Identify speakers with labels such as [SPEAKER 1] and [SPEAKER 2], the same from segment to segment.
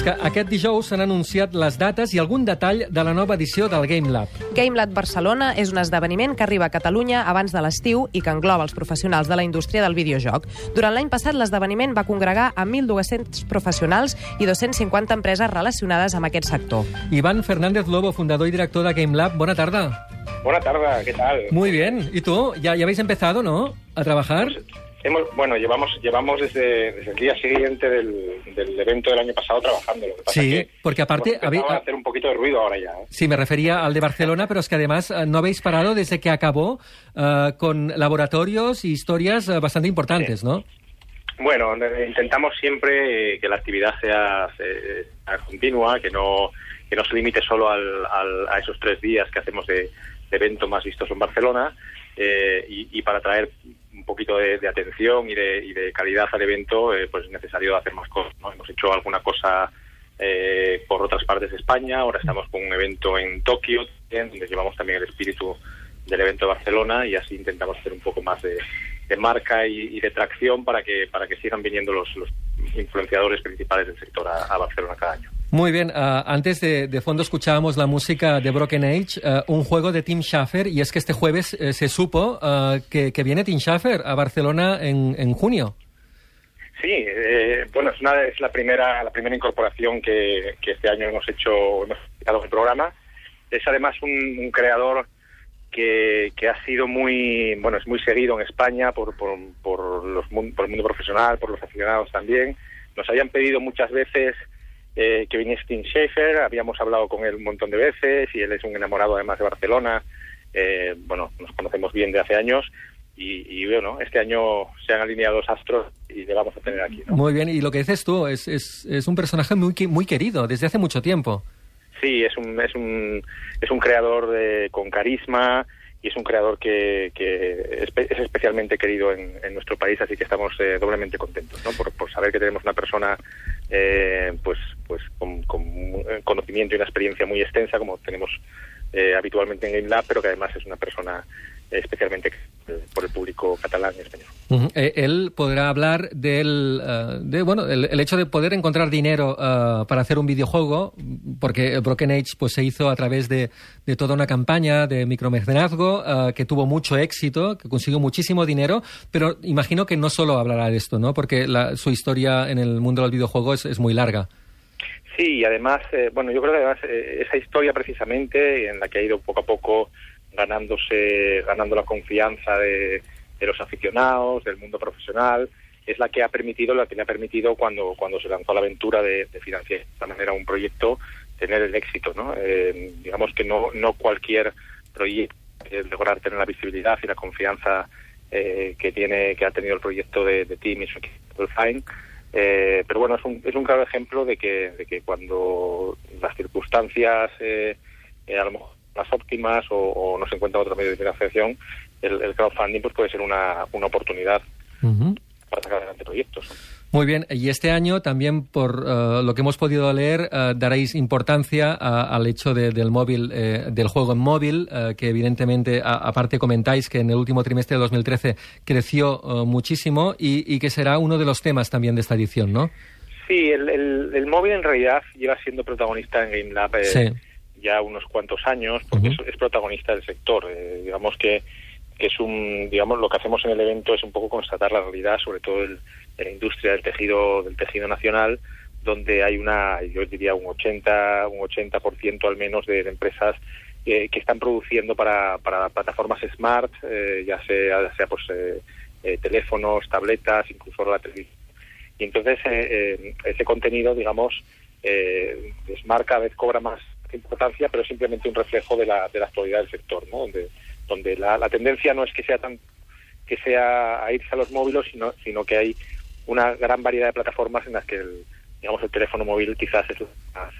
[SPEAKER 1] és que aquest dijous s'han anunciat les dates i algun detall de la nova edició del Game Lab.
[SPEAKER 2] GameLab Barcelona és un esdeveniment que arriba a Catalunya abans de l'estiu i que engloba els professionals de la indústria del videojoc. Durant l'any passat, l'esdeveniment va congregar a 1.200 professionals i 250 empreses relacionades amb aquest sector.
[SPEAKER 1] Iván Fernández Lobo, fundador y director de Game Lab, buena tarde.
[SPEAKER 3] Buena tarde, ¿qué tal?
[SPEAKER 1] Muy bien. ¿Y tú? ¿Ya, ya habéis empezado, no? ¿A trabajar?
[SPEAKER 3] Hemos, bueno, llevamos llevamos desde, desde el día siguiente del, del evento del año pasado trabajando. Lo que pasa
[SPEAKER 1] Sí,
[SPEAKER 3] que
[SPEAKER 1] porque aparte habéis-
[SPEAKER 3] a hacer un poquito de ruido ahora ya. ¿eh?
[SPEAKER 1] Sí, me refería al de Barcelona, pero es que además eh, no habéis parado desde que acabó eh, con laboratorios y historias bastante importantes, ¿no?
[SPEAKER 3] Bueno, intentamos siempre que la actividad sea, se- sea continua, que no que no se limite solo al, al- a esos tres días que hacemos de, de evento más vistoso en Barcelona eh, y, y para traer un poquito de, atención y de, y de calidad al evento, eh, pues es necesario hacer más cosas. ¿no? Hemos hecho alguna cosa eh, por otras partes de España, ahora estamos con un evento en Tokio, donde llevamos también el espíritu del evento de Barcelona y así intentamos hacer un poco más de, marca y, de tracción para que para que sigan viniendo los, los influenciadores principales del sector a Barcelona cada año.
[SPEAKER 1] Muy bien, ah, antes de, de fondo escuchábamos la música de Broken Age, ah, un juego de Tim Schafer, y es que este jueves eh, se supo ah, que, viene Tim Schafer a Barcelona en, en junio.
[SPEAKER 3] Sí, eh, bueno, es, una, es la primera la primera incorporación que, que este año hemos hecho, hemos en el programa. Es además un, creador que, que ha sido muy, bueno, es muy seguido en España por, por, por, los, por el mundo profesional, por los aficionados también. Nos habían pedido muchas veces eh, que viniese Tim Schafer, habíamos hablado con él un montón de veces y él es un enamorado además de Barcelona. Eh, bueno, nos conocemos bien de hace años y, y bueno, este año se han alineado los astros y le vamos a tener aquí. ¿no?
[SPEAKER 1] Muy bien, y lo que dices tú, es, es, es un personaje muy, muy querido desde hace mucho tiempo.
[SPEAKER 3] Sí, es un, es un, es un creador de- con carisma y es un creador que, que es especialmente querido en, en nuestro país, así que estamos eh, doblemente contentos ¿no? por, por saber que tenemos una persona eh, pues, pues con, con un conocimiento y una experiencia muy extensa, como tenemos eh, habitualmente en GameLab, pero que además es una persona eh, especialmente por el público catalán y español.
[SPEAKER 1] Eh, él podrá hablar del, eh, de, bueno, el, el hecho de poder encontrar dinero eh, para hacer un videojuego, porque Broken Age pues, se hizo a través de, de toda una campaña de micromecenazgo que tuvo mucho éxito, que consiguió muchísimo dinero, pero imagino que no solo hablará de esto, ¿no? porque la- su historia en el mundo del videojuego es, es muy larga.
[SPEAKER 3] Sí, y además, eh, bueno, yo creo que además eh, esa historia precisamente en la que ha ido poco a poco ganándose, ganando la confianza de, los aficionados, del mundo profesional, es la que ha permitido, la que le ha permitido cuando, cuando se lanzó la aventura de, financiar de esta manera un proyecto, tener el éxito, ¿no? Eh, digamos que no, no cualquier proyecto lograr tener la visibilidad y la confianza eh, que tiene, que ha tenido el proyecto de, de Team y su equipo Fine. Eh, pero bueno, es un, es un claro ejemplo de que, de que cuando las circunstancias eh, a lo mejor las óptimas o, o no se encuentra otro medio de financiación, el, el crowdfunding pues puede ser una, una oportunidad para sacar adelante proyectos.
[SPEAKER 1] Muy bien, y este año también, por eh, lo que hemos podido leer, eh, daréis importancia a- al hecho de- del móvil, eh, del juego en móvil, eh, que evidentemente, a- aparte comentáis que en el último trimestre de 2013 creció muchísimo y, y que será uno de los temas también de esta edición, ¿no?
[SPEAKER 3] Sí, el, el, el móvil en realidad lleva siendo protagonista en GameLab eh,
[SPEAKER 1] Sí.
[SPEAKER 3] Ya unos cuantos años, porque es, es protagonista del sector. Eh, digamos que, que es un, digamos, lo que hacemos en el evento es un poco constatar la realidad, sobre todo el- de la industria del tejido, del tejido nacional, donde hay una, yo diría un 80, un 80% al menos de, de empresas eh, que están produciendo para, para plataformas smart, eh, ya sea, ya sea pues eh, eh, teléfonos, tabletas, incluso la televisión. Y entonces ese contenido, digamos, eh, Smart cada vez cobra más importancia, pero es simplemente un reflejo de la, de la actualidad del sector, ¿no? Donde, donde la, la tendencia no es que sea tan que sea a irse a los móviles, sino, sino que hay una gran variedad de plataformas en las que el, digamos el teléfono móvil quizás es la, más-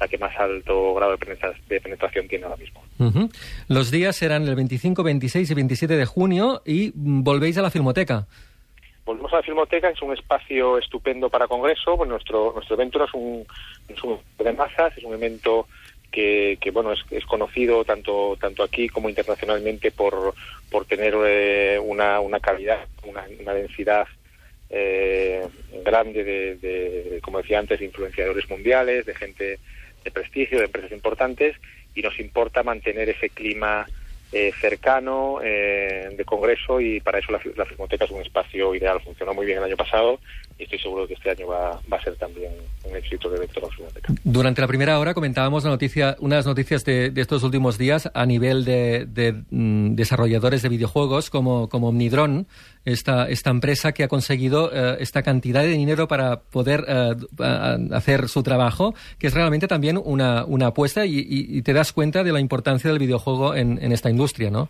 [SPEAKER 3] la que más alto grado de penetra- de penetración tiene ahora mismo.
[SPEAKER 1] Los días serán el 25, 26 y 27 de junio y volvéis a la Filmoteca.
[SPEAKER 3] Volvemos a la Filmoteca, es un espacio estupendo para congreso. Pues nuestro nuestro evento no es un, no es un de masas, es un evento que, que, bueno es, es conocido tanto tanto aquí como internacionalmente por por tener eh, una, una calidad, una, una densidad eh, grande de, como decía antes, de influenciadores mundiales, de gente de prestigio, de empresas importantes, y nos importa mantener ese clima eh, cercano eh, de congreso y para eso la, la Filmoteca es un espacio ideal. Funcionó muy bien el año pasado y estoy seguro que este año va, a ser también un éxito de Filmoteca.
[SPEAKER 1] Durante la primera hora comentábamos la noticia, unas noticias de, de estos últimos días a nivel de, de mm, desarrolladores de videojuegos como, como Omnidron, esta, esta empresa que ha conseguido eh, esta cantidad de dinero para poder eh, hacer su trabajo, que es realmente también una, una apuesta y, te das cuenta de la importancia del videojuego en esta industria, ¿no?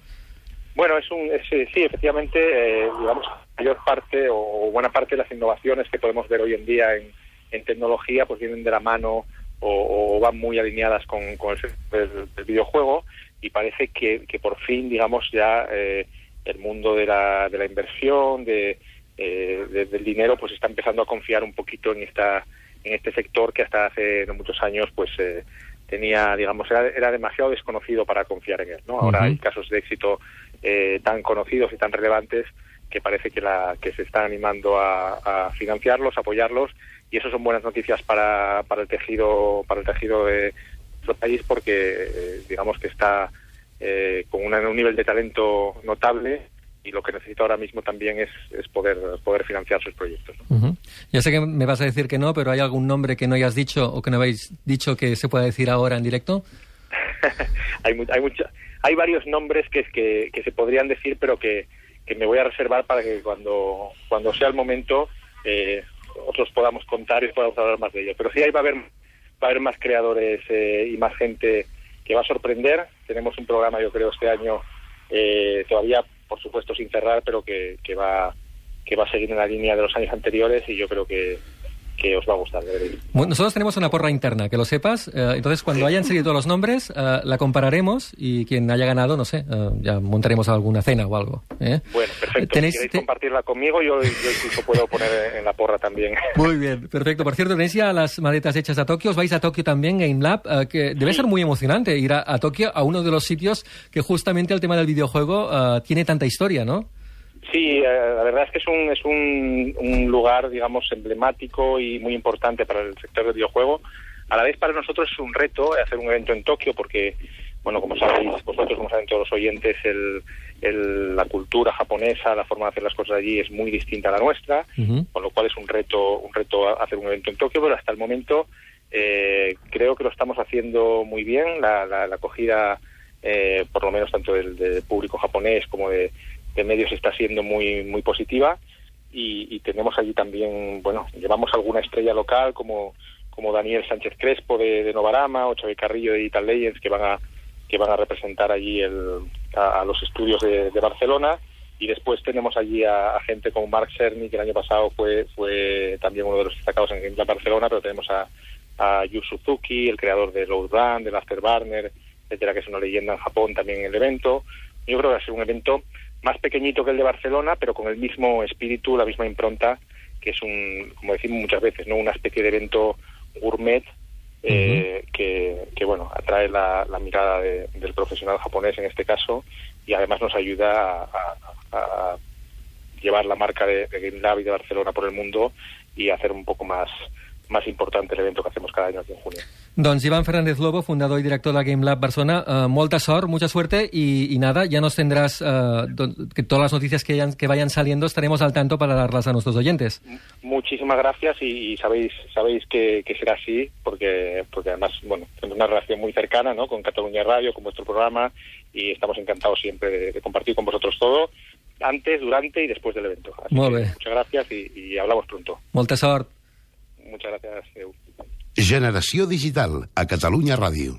[SPEAKER 3] Bueno, es un, es, sí, efectivamente, eh, digamos, mayor parte o buena parte de las innovaciones que podemos ver hoy en día en, tecnología, pues vienen de la mano o, o van muy alineadas con, con el, el, el, videojuego y parece que, que por fin, digamos, ya eh, el mundo de la, de la inversión, de, eh, de, del dinero, pues está empezando a confiar un poquito en esta en este sector que hasta hace muchos años, pues eh, tenía, digamos, era, era, demasiado desconocido para confiar en él, ¿no? Ahora uh -huh. hay casos de éxito eh, tan conocidos y tan relevantes que parece que, la, que se está animando a, a financiarlos, apoyarlos y eso son buenas noticias para, para el tejido para el tejido de nuestro país porque eh, digamos que está eh, con una, un nivel de talento notable y lo que necesita ahora mismo también es, es poder, poder financiar sus proyectos. ¿no?
[SPEAKER 1] Uh -huh. Ya sé que me vas a decir que no, pero ¿hay algún nombre que no hayas dicho o que no habéis dicho que se pueda decir ahora en directo?
[SPEAKER 3] hay, mu hay, mucha, hay varios nombres que, que, que se podrían decir, pero que, que, me voy a reservar para que cuando, cuando sea el momento eh, otros podamos contar y podamos hablar más de ello. Pero sí, ahí va a haber, va a haber más creadores eh, y más gente que va a sorprender. Tenemos un programa, yo creo, este año eh, todavía, por supuesto, sin cerrar, pero que, que, va, que va a seguir en la línea de los años anteriores y yo creo que, que os va a gustar.
[SPEAKER 1] Bueno, nosotros tenemos una porra interna, que lo sepas. Eh, entonces, cuando hayan salido todos los nombres, eh, la compararemos y quien haya ganado, no sé, eh, ya montaremos alguna cena o algo.
[SPEAKER 3] Bueno, perfecto. ¿Tenéis, si queréis te... compartirla conmigo, yo, yo, incluso puedo poner en la porra también.
[SPEAKER 1] Muy bien, perfecto. Por cierto, tenéis ya las maletas hechas a Tokio. Os vais a Tokio también, Game Lab, que debe sí. ser muy emocionante ir a, a, Tokio, a uno de los sitios que justamente el tema del videojuego tiene tanta historia, ¿no?
[SPEAKER 3] Sí, eh, la verdad es que es un, es un, un, lugar, digamos, emblemático y muy importante para el sector del videojuego. A la vez para nosotros es un reto hacer un evento en Tokio porque, bueno, como sabéis vosotros, como saben todos los oyentes, el, el, la cultura japonesa, la forma de hacer las cosas allí es muy distinta a la nuestra, uh -huh. con lo cual es un reto, un reto hacer un evento en Tokio, pero hasta el momento eh, creo que lo estamos haciendo muy bien. La, la, la acogida, eh, por lo menos tanto del, del público japonés como de de medios está siendo muy muy positiva y, y, tenemos allí también, bueno, llevamos alguna estrella local como como Daniel Sánchez Crespo de, de Novarama o Xavi Carrillo de Digital Legends que van a que van a representar allí el, a, a, los estudios de, de, Barcelona. Y después tenemos allí a, a, gente como Mark Cerny que el año pasado fue fue también uno de los destacados en Game Barcelona pero tenemos a, a Yu Suzuki el creador de Load Run, del Afterburner etcétera que es una leyenda en Japón también en el evento. Yo creo que va a ser un evento más pequeñito que el de Barcelona, pero con el mismo espíritu, la misma impronta, que es un, como decimos muchas veces, no una especie de evento gourmet eh, uh -huh. que, que, bueno, atrae la, la mirada de, del profesional japonés en este caso y además nos ayuda a, a, a llevar la marca de, de Game Lab y de Barcelona por el mundo y hacer un poco más más importante el evento que hacemos cada año aquí en junio.
[SPEAKER 1] Doncs Iván Fernández Lobo, fundador y director de Game Lab Barcelona, uh, molta sort, mucha suerte y, y nada, ya nos tendrás uh, que todas las noticias que, hayan, que, vayan saliendo estaremos al tanto para darlas a nuestros oyentes.
[SPEAKER 3] Muchísimas gracias y, y sabéis sabéis que, que, será así porque porque además, bueno, tenemos una relación muy cercana ¿no? con Cataluña Radio, con vuestro programa y estamos encantados siempre de, de compartir con vosotros todo antes, durante y después del evento.
[SPEAKER 1] Así muchas
[SPEAKER 3] gracias y, y hablamos pronto.
[SPEAKER 1] Molta sort.
[SPEAKER 3] Muchas gracias.
[SPEAKER 4] Generació Digital, a Catalunya Ràdio.